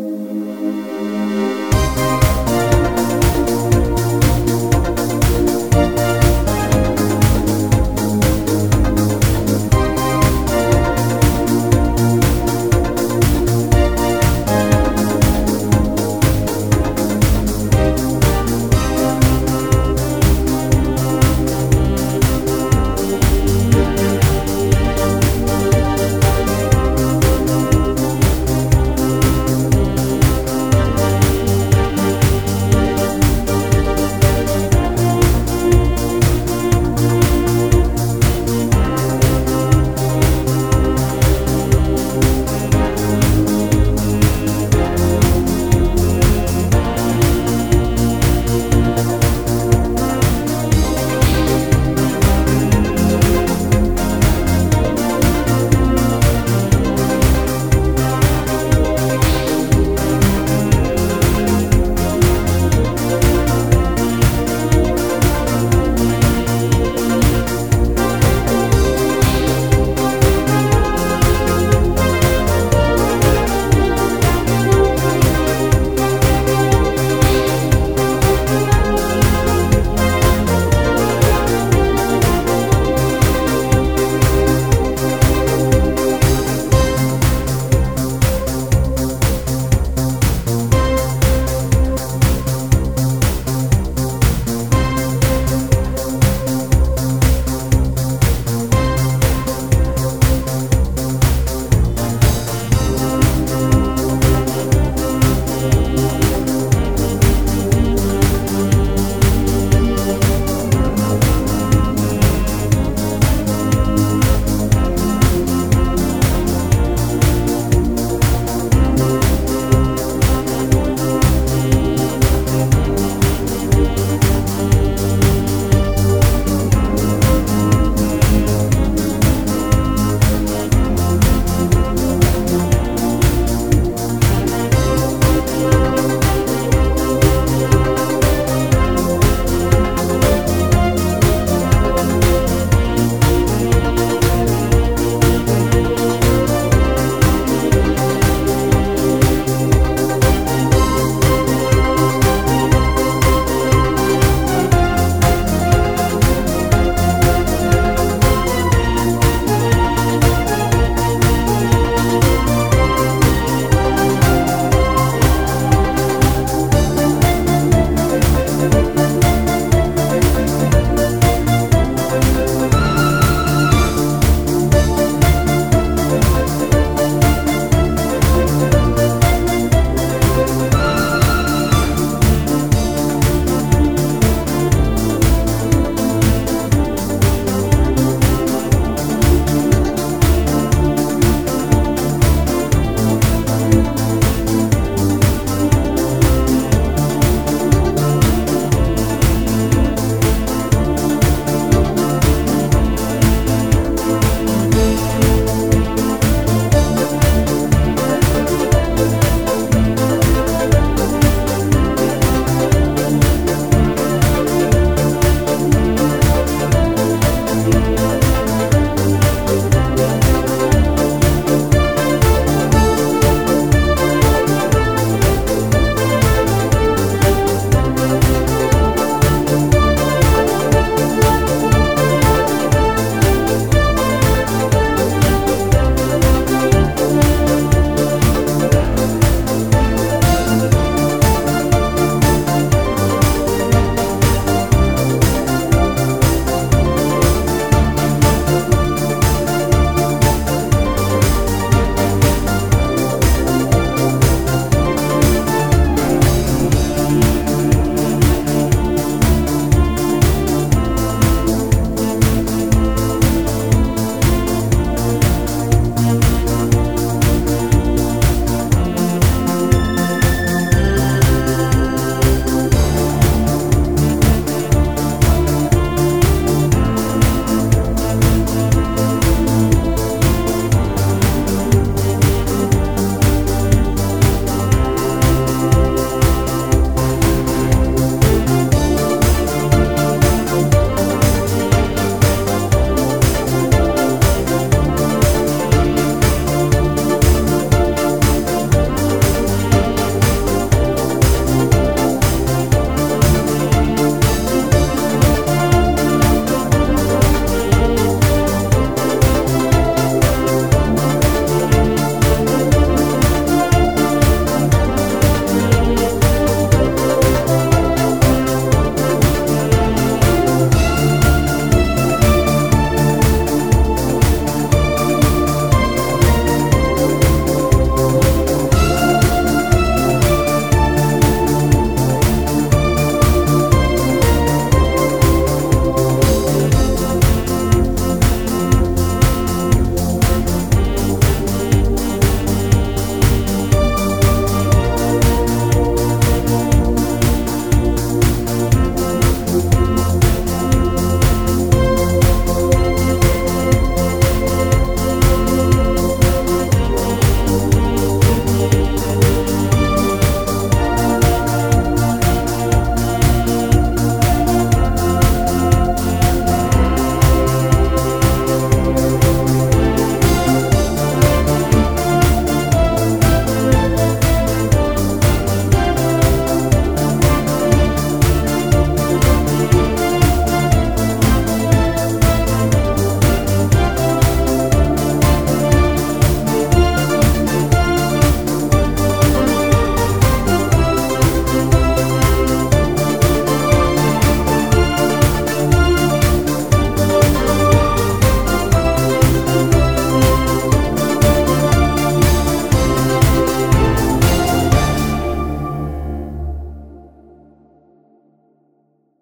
Música